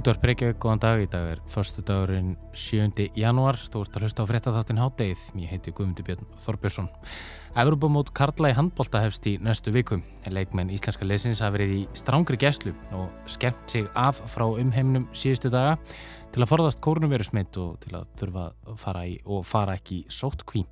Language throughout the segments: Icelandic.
Útvarp Reykjavík, góðan dag. Í dag er förstu dagurinn 7. januar þú ert að hlusta á fréttaþáttin Háttegið ég heiti Guðmundur Björn Þorbjörnsson. Evropamót Karla í handbólta hefst í næstu vikum leikmenn íslenska leysins hafa verið í strángri gæslu og skemmt sig af frá umheimnum síðustu daga til að forðast kórnuverusmitt og til að þurfa að fara í og fara ekki sótt kví.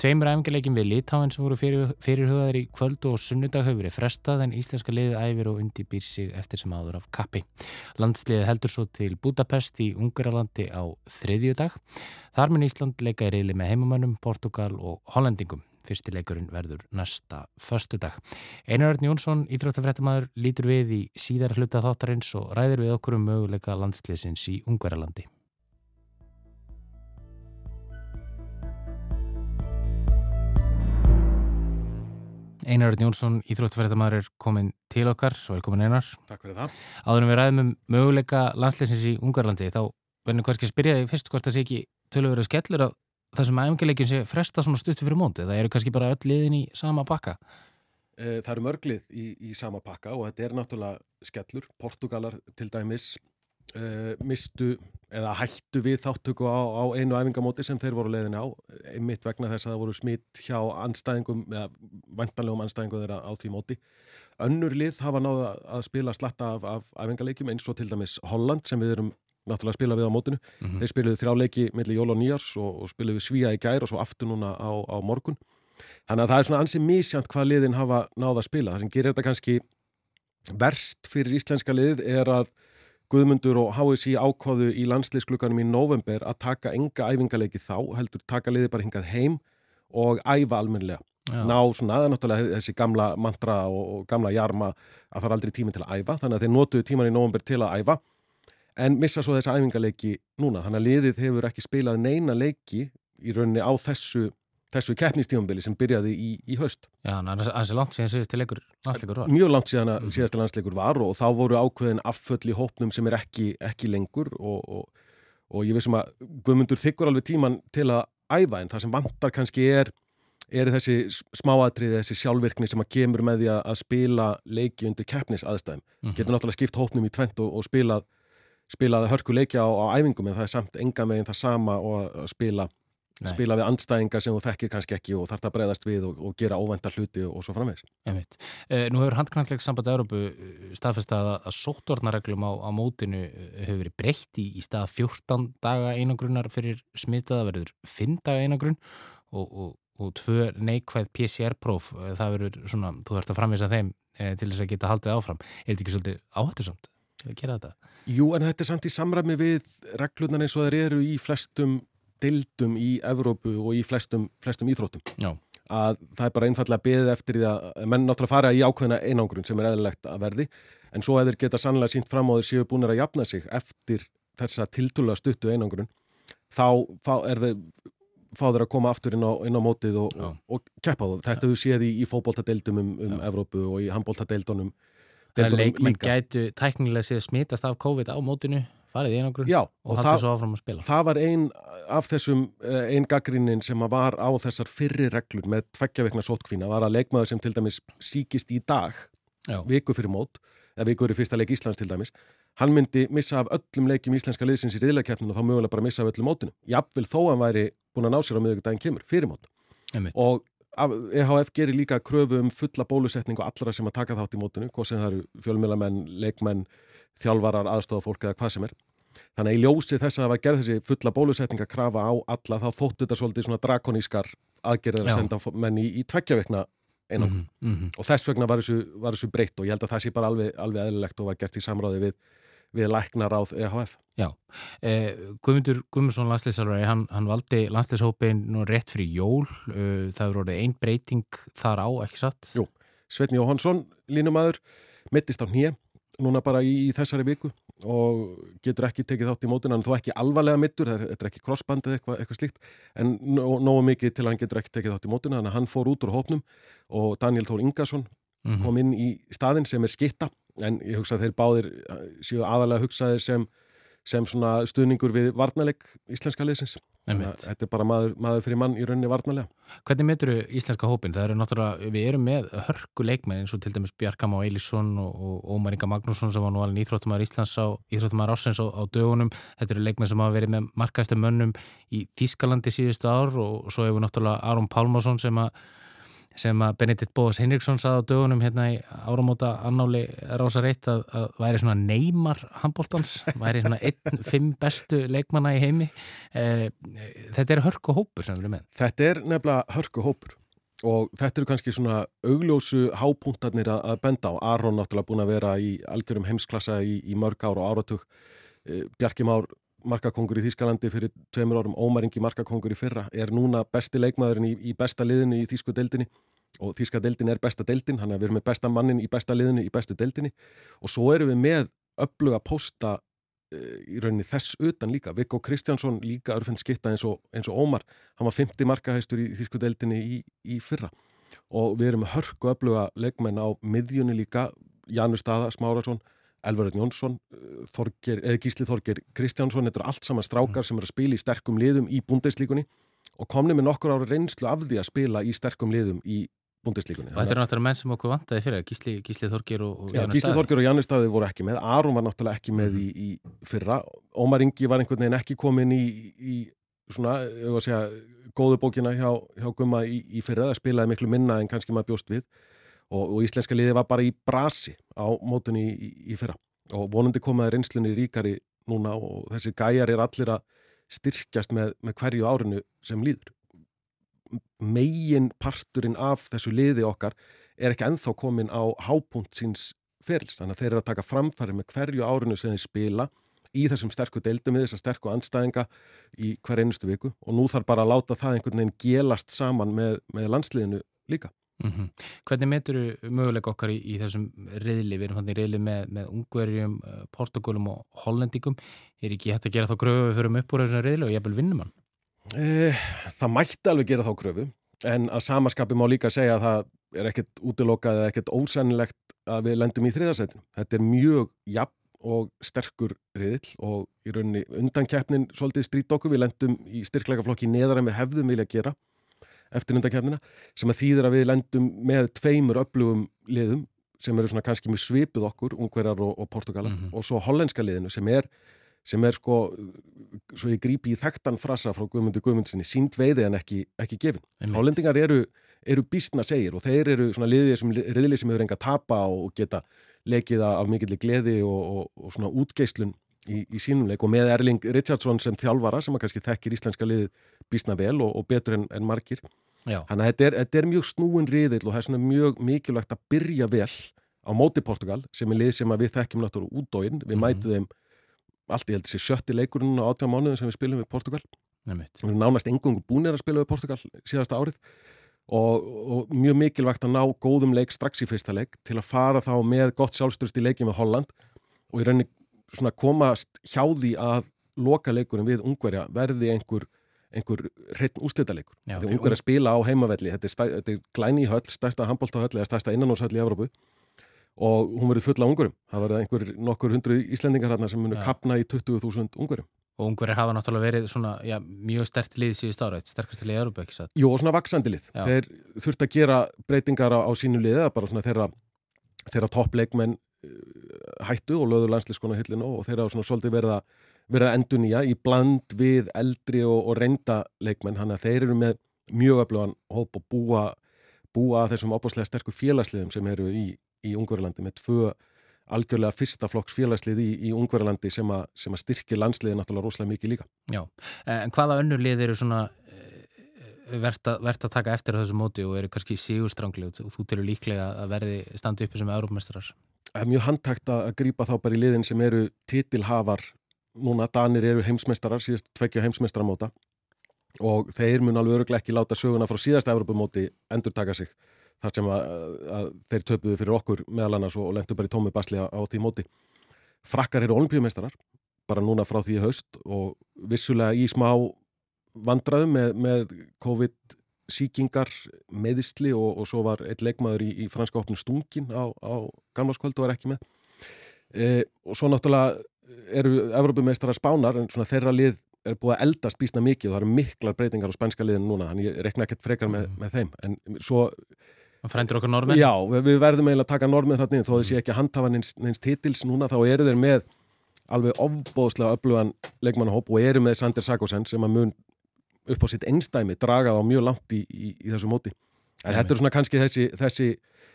Tveimur æfingarleikin við Litáin sem voru fyrir, fyrirhugaðir í kvöld og sunnudag höfur er frestað en íslenska liðið æfir og undirbýr sig eftir sem aður af kappi. Landsliðið heldur svo til Budapest í Ungarlandi á þriðju dag. Þar mun Ísland leika í reyli með heimamannum, Portugal og Hollandingum. Fyrstileikurinn verður næsta förstu dag. Einar Örn Jónsson, íþróttafrættamæður, lítur við í síðar hluta þáttarins og ræður við okkur um möguleika landsliðsins í Ungverjalandi. Einar Örn Jónsson, íþróttafrættamæður, er komin til okkar. Velkomin Einar. Takk fyrir það. Áðurum við ræðum um möguleika landsliðsins í Ungverjalandi, þá verðum við kannski að spyrja þig fyrst hvort það sé ekki tölurverðu skellur að þessum æfingarleikin sé fresta svona stuttu fyrir móti það eru kannski bara öll liðin í sama pakka? Eh, Það eru mörglið í, í sama pakka og þetta er náttúrulega skellur. Portugalar til dæmis uh, mistu eða hættu við þáttöku á, á einu æfingamóti sem þeir voru leiðin á einmitt vegna þess að það voru smitt hjá anstæðingum eða vantanlegum anstæðingum þeirra á því móti. Önnur lið hafa náða að spila slatta af, af æfingarleikum eins og til dæmis Holland sem við erum náttúrulega spila við á mótinu. Mm -hmm. Þeir spiluðu þrjá leiki millir jól og nýjars og, og spiluðu svíja í gær og svo aftur núna á, á morgun. Þannig að það er svona ansið mísjant hvað liðin hafa náða að spila. Það sem gerir þetta kannski verst fyrir íslenska lið er að Guðmundur og HSI ákváðu í landsliðsklukkanum í november að taka enga æfingarleiki þá, heldur taka liði bara hingað heim og æfa almenlega. Já. Ná svona, er náttúrulega þessi gamla mantra og, gamla jarma að það er aldrei tíminn til að æfa, þannig að þeir notuðu tíman í november til að æfa en missa svo þessa æfingarleiki núna. Þannig að liðið hefur ekki spilað neina leiki í rauninni á þessu, þessu keppnistífambili sem byrjaði í, í haust. Já, það er aðeins langt síðan síðusti leikur landsleikur var. Mjög langt síðan að mm síðasti landsleikur var og þá voru ákveðin afföll í hópnum sem er ekki, ekki lengur og, og, og ég veist sem að Guðmundur þykkur alveg tíman til að æfa en það sem vantar kannski er er þessi smáatriði, þessi sjálfvirkni sem að kemur með því að spila leiki undir keppnisaðstæðum. Mm -hmm. Getur náttúrulega skipt hópnum í tvent og, og spilað spilaði hörkuleikja á, á æfingum en það er samt enga meginn það sama og að spila, spila við andstæðinga sem þú þekkir kannski ekki og þarf það að breyðast við og, og gera óvænta hluti og, og svo framvegs. Eh, nú hefur handknalleg samband Európu staðfestað að, að sóttvarnareglum á, á mótinu hefur verið breytt í, í stað 14 daga einangrunnar fyrir smitaða verður 5 daga einangrun og, og, og tvö neikvæð PCR-próf það verður svona, þú þarfst að framvisa þeim eh, til þess að geta haldið áfram. Er þetta ekki svolítið áhættusamt að gera þetta? Jú, en þetta er samt í samræmi við reglunar eins og þeir eru í flestum dildum í Evrópu og í flestum, flestum íþróttum. Já. Að það er bara einfallega beðið eftir því að menn náttúrulega fara í ákveðina einangrun sem er eðlilegt að verði, en svo eða geta sannlega sínt fram á þeir séu búin að jafna sig eftir þessa tiltúlega stuttu einangrun, þá er þeir fá þeir að koma aftur inn á, inn á mótið og, og, keppa á það. Þetta hefur séð í, í fókbóltadeildum um, um Evrópu og í handbóltadeildunum að leikmenn gætu tæknilega séð smitast af COVID á mótinu farið í einangrun Já, og, og haldi svo áfram að spila. það var einn af þessum einn gaggrinnin sem var á þessar fyrri reglur með tveggjaveikna sótkvína var að leikmaður sem til dæmis síkist í dag Já. viku fyrir mót eða viku fyrir fyrsta leik Íslands til dæmis hann myndi missa af öllum leikjum íslenska liðsins í riðleikeppninu og þá mögulega bara missa af öllum mótinu. Jafnvel þó hann væri búin að ná sér á miðugdægin kemur fyrir mót. Og EHF gerir líka kröfu um fulla bólusetning og allra sem að taka þátt í mótinu, hvað sem það eru fjölmjölamenn, leikmenn, þjálfarar, aðstofafólk eða hvað sem er. Þannig að í ljósi þess að það var gerð þessi fulla bólusetning að krafa á alla, þá þóttu þetta svolítið svona drakonískar aðgerðir að senda menn í, í tveggjaveikna -hmm, mm -hmm. Og þess vegna var þessu, var þessu breytt og ég held að það sé bara alveg, alveg eðlilegt og var gert í samráði við við læknar áð EHF. Já, eh, Guðmundur Guðmundsson landslýsarveri, hann, hann valdi landslýshópin nú rétt fyrir jól, uh, það er orðið einn breyting þar á, ekki satt? Jú, Svetni Jóhansson, línumæður, mittist á hnið, núna bara í, í þessari viku og getur ekki tekið þátt í mótuna, en þó ekki alvarlega mittur, þetta er ekki crossband eða eitthvað, eitthvað slíkt, en nógu mikið til að hann getur ekki tekið þátt í mótuna, þannig að hann fór út úr hópnum og Daniel Þór Ingarsson -hmm. kom inn í staðin sem er skitta en ég hugsa að þeir báðir séu aðalega hugsaðir sem, sem svona stuðningur við varnaleg íslenska liðsins þetta er bara maður, maður fyrir mann í rauninni varnalega. Hvernig metur íslenska hópin? Það eru við erum með hörku leikmenn eins og til dæmis Bjarkam á Eilisson og, og Ómar Inga Magnússon sem var nú alveg íþróttumar Íslands á íþróttumar Ársens á, á dögunum. Þetta eru leikmenn sem hafa verið með markaðstu mönnum í Þískalandi síðustu ár og svo hefur náttúrulega Aron Pálmarsson sem að sem að Benedikt Bóðs Henriksson saði á dögunum hérna í áramóta annáli rása reitt að, að væri svona neymar handbóltans, væri svona einn, fimm bestu leikmanna í heimi. Eh, þetta er hörku hópur sem við erum með. Þetta er nefnilega hörku hópur og þetta eru kannski svona augljósu hápuntarnir að, að benda á. Aron náttúrulega búin að vera í algjörum heimsklassa í, í mörg ár og áratug. Eh, Bjarki Már markakongur í Þískalandi fyrir tveimur árum, Ómaringi markakongur í fyrra, er núna besti leikmaðurinn í, í besta liðinu í Þísku deildinni. Og Þíska deildin er besta deildin, hann er við erum með besta mannin í besta liðinu í bestu deildinni. Og svo erum við með öfluga posta e, í rauninni þess utan líka, Viggo Kristjánsson líka örfinn skitta eins og, eins og Ómar, hann var 50 markahæstur í Þísku deildinni í, í fyrra. Og við erum hörku öfluga leikmenn á miðjunni líka, Janus Staða, Smárasson Elvarinn Jónsson, eh, Þorger, Gísli Þorger Kristjánsson, þetta eru allt saman strákar mm. sem eru að spila í sterkum liðum í búndeslíkunni og komni með nokkur ára reynslu af því að spila í sterkum liðum í búndeslíkunni. Og þetta er náttúrulega menn sem okkur vantaði fyrir, Gísli, Gísli Þorger og, og Já, Gísli Þorger og Janus Staði voru ekki með, Aron var náttúrulega ekki með í, í fyrra, Ómar Ingi var einhvern veginn ekki komin í, í svona, ég var að segja, góðu bókina hjá, hjá Gumma í, í fyrra, það spilaði miklu minna en kannski maður bjóst við og, og íslenska liði var bara í brasi á mótunni í, í fyrra. Og vonandi komaði reynslunni ríkari núna og þessi gæjar er allir að styrkjast með, með hverju árinu sem líður. Megin parturinn af þessu liði okkar er ekki enþá komin á hápunt síns ferils, þannig að þeir eru að taka framfæri með hverju árinu sem þeir spila í þessum sterku deildum við þessar sterku anstæðinga í hver einustu viku. Og nú þarf bara að láta það einhvern veginn gelast saman með, með landsliðinu líka Mm -hmm. Hvernig metur möguleik okkar í, í þessum reyðli, við erum hann í reyðli með, með ungverjum, eh, portugálum og hollendingum, er ekki hægt að gera þá gröfu við förum upp úr þessum reyðli og ég vil vinna mann? Eh, það mætti alveg gera þá gröfu, en að samaskapi má líka segja að það er ekkert útilokað eða ekkert ósennilegt að við lendum í þriðarsætinu. Þetta er mjög jafn og sterkur reyðil og í rauninni undan keppnin svolítið strít okkur, við lendum í styrkleika flokki neðar en við hefðum vilja gera eftir undakefnina sem að þýðir að við lendum með tveimur öflugum liðum sem eru svona kannski mjög svipið okkur, ungverjar og, og portugala mm -hmm. og svo hollenska liðinu sem er, sem er sko, svo ég grípi í þekktan frasa frá Guðmundur Guðmundsinni, sínd veiði en ekki, ekki gefin. Hollendingar eru, eru býstna segir og þeir eru svona liðið sem, riðlið sem hefur enga tapa og geta lekið af mikillig gleði og, og, og svona útgeislun í, í sínum leik og með Erling Richardson sem þjálfara sem að kannski þekkir íslenska liðið býstna vel og betur en, en margir Þannig að þetta er, þetta er mjög snúin riðill og það er svona mjög mikilvægt að byrja vel á móti Portugal sem er lið sem við þekkjum náttúrulega út og inn. Við mm -hmm. mætum þeim allt í heldur sér sjötti leikurinn á átjá mánuðin sem við spilum við Portugal. Við erum nánast engungu búinir að spila við Portugal síðasta árið og, og mjög mikilvægt að ná góðum leik strax í fyrsta leik til að fara þá með gott sjálfstyrst í leikin með Holland og í rauninni svona komast hjá því að loka leikurinn við ungverja verði einhver einhver hreitn ústættalegur. Þetta er ungar að spila á heimavelli, þetta er, stæ, þetta er glæni höll, stærsta handbóltahöll eða stærsta innanóshöll í Evrópu og hún verið fulla ungurum. Það var einhver nokkur hundru íslendingar hérna sem munu kapna í 20.000 ungurum. Og ungurir hafa náttúrulega verið svona, já, mjög stert lið síðust ára, eitt sterkast lið í Evrópu, ekki satt? Jú, og svona vaksandi lið. Já. Þeir þurft að gera breytingar á, á sínu lið, eða bara svona þeirra, þeirra toppleikmenn eh, hættu og löður landslískona hillinu og þeirra svona svolítið verða verið að endur nýja í bland við eldri og, og reynda leikmenn hann að þeir eru með mjög öflugan hóp og búa, búa að þessum opáslega sterkur félagsliðum sem eru í, í Ungverðarlandi með tvö algjörlega fyrsta flokks félagslið í, í Ungverðarlandi sem, sem að styrkja landsliði náttúrulega rosalega mikið líka. Já, en hvaða önnur lið eru svona eh, verðt að, að taka eftir þessu móti og eru kannski sígurstrangli og þú til líklega að verði standu uppi sem Európmestrar? Það er mjög handtækt að grípa þá bara í liðin sem eru titilhafar núna Danir eru heimsmeistarar, síðast tveggja heimsmeistaramóta og þeir mun alveg öruglega ekki láta söguna frá síðast Evropamóti endur taka sig þar sem að, að þeir töpuðu fyrir okkur meðal annars og lendur bara í tómi basli á því móti. Frakkar eru olimpíumeistarar bara núna frá því haust og vissulega í smá vandraðu með, með COVID-síkingar meðisli og, og svo var eitt leikmaður í, í franska opnum stungin á, á gamlaskvöldu var ekki með. E, og svo náttúrulega eru Evrópumeistrar spánar en svona þeirra lið er búið að eldast bísna mikið og það eru miklar breytingar á spænska liðinu núna, þannig ég rekna ekkert frekar með, Mhm. með þeim, en svo Frændir okkur normin? Já, við, verðum eiginlega að taka normið þarna inn þó þess ég ekki að handhafa neins, neins titils núna þá eru þeir með alveg ofbóðslega öflugan leikmannahóp og eru með Sander Sagosen sem að mun upp á sitt einstæmi draga þá mjög langt í, í, í þessu móti en Einmitt. þetta er svona kannski þessi, þessi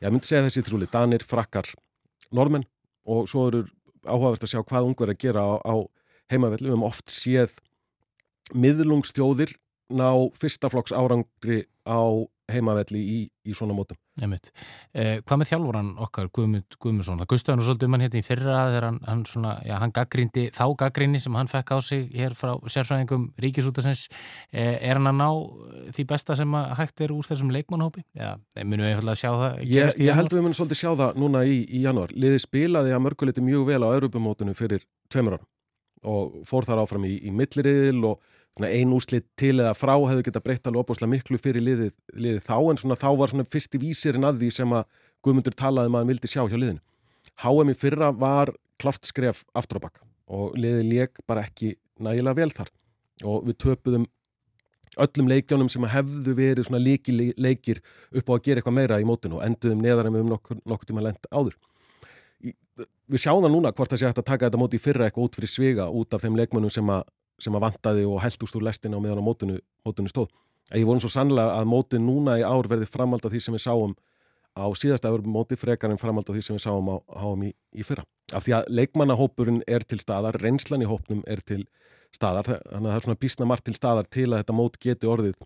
ég myndi segja þessi þrjúli, Danir, Frakkar normenn og svo eru áhugavert að sjá hvað ungur er að gera á, á heimavelli, við höfum oft séð miðlungsþjóðir ná fyrsta flokks árangri á heimavelli í, í svona mótum Einmitt. Eh, hvað með þjálfuran okkar, Guðmund Guðmundsson? Það gustaði nú svolítið um hann hérna í fyrra þegar hann, hann, svona, já, hann gaggrindi þá gaggrinni sem hann fekk á sig hér frá sérfræðingum ríkisútasins. Eh, er hann að ná því besta sem að hægt er úr þessum leikmannhópi? Já, munum við einfallega sjá það Ég, ég held að við munum svolítið sjá það núna í, í janúar. Liðið spilaði að mörguleiti mjög vel á Europamótinu fyrir tveimur árum og fór þar áfram í, í milliriðil og ein úslit til eða frá hefðu geta breytt alveg opáslega miklu fyrir liðið, liðið þá en svona, þá var svona fyrsti vísirinn að því sem að Guðmundur talaði um að hann vildi sjá hjá liðinu. HM í fyrra var klart skref aftur á bakk og liðið leik bara ekki nægilega vel þar og við töpuðum öllum leikjónum sem hefðu verið svona líki leikir upp á að gera eitthvað meira í mótinu og enduðum neðar en við um nokkur, nokkur tíma lent áður. Við sjáum það núna hvort það sé hægt að taka þetta móti í fyrra eitthvað út fyrir sviga út af þeim leikmönnum sem að, sem að vantaði og heldust úr lestina og meðan á mótinu, mótinu stóð. Ég vonum svo sannlega að mótið núna í ár verði framald af því sem við sáum á síðasta móti frekar en framald af því sem við sáum á háum í, í fyrra. Af því að leikmannahópurinn er til staðar, reynslan í hópnum er til staðar, þannig að það er svona bísna margt til staðar til að þetta mót geti orðið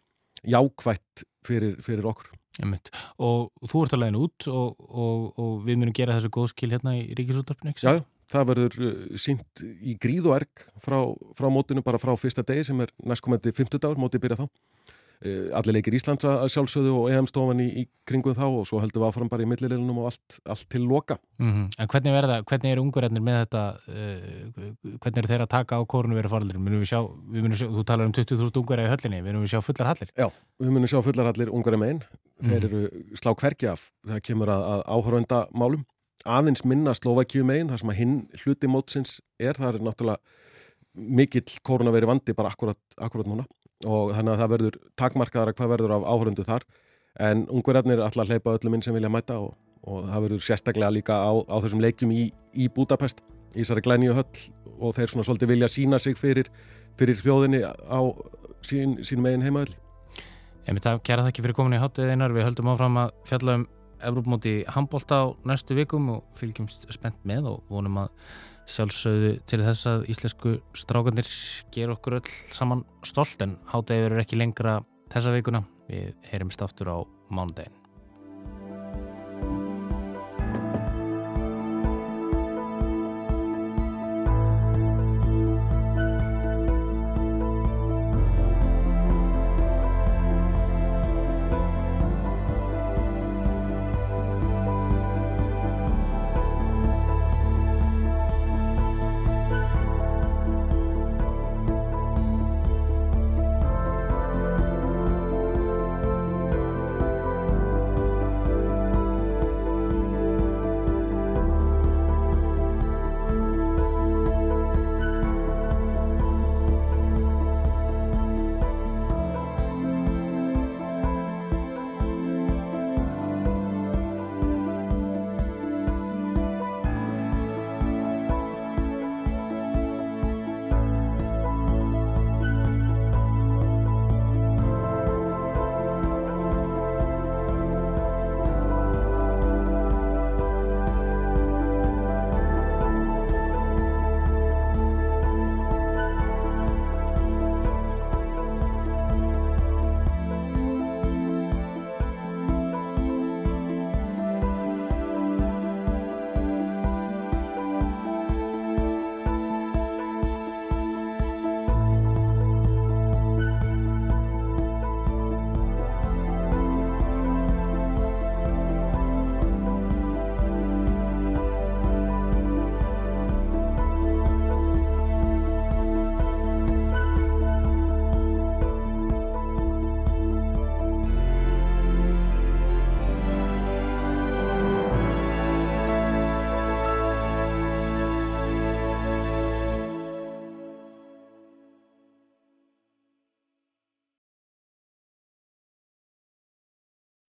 jákvætt fyrir, fyrir okkur. Einmitt. Og þú ert að leiðin út og, og, og við munum gera þessu góð skil hérna í ríkisútarpinu, ekki? Já, það verður uh, sínt í gríð og erg frá, frá mótinu bara frá fyrsta degi sem er næstkomandi 50 dagur, mótið byrja þá. Uh, allir leikir Íslands að sjálfsögðu og EM-stofan í, í kringum þá og svo heldum við áfram bara í millileilunum og allt, allt til loka. Mm -hmm. En hvernig, verða, hvernig eru ungverðarnir með þetta, uh, hvernig eru þeir að taka á korunu verið faraldur? Munum við sjá, við munum sjá, þú talar um 20.000 ungverðar í höllinni, munum við sjá fullar hallir? Já, við munum sjá fullarhallir ungverðar megin. Þeir Mhm. eru slá hvergi af þegar kemur að, að áhörönda málum. Aðeins minna Slovakíu megin, þar sem að hinn hluti mótsins er, það er náttúrulega mikill koronaveri vandi bara akkurat, akkurat núna. Og þannig að það verður takmarkaðara hvað verður af áhöröndu þar. En ungverðarnir er alltaf að hleypa öllum inn sem vilja mæta og, og það verður sérstaklega líka á, á þessum leikjum í, í Budapest í þessari glænýju höll og þeir svona svolítið vilja sína sig fyrir, fyrir þjóðinni á sín, sín megin heimaðli. Ég myndi að kæra þakki fyrir komin í hátið einar, við höldum áfram að fjalla um Evrópmóti handbólta á næstu vikum og fylgjumst spennt með og vonum að sjálfsögðu til þess að íslensku strákanir ger okkur öll saman stolt en hátið verður ekki lengra þessa vikuna, við heyrumst aftur á mánudegin.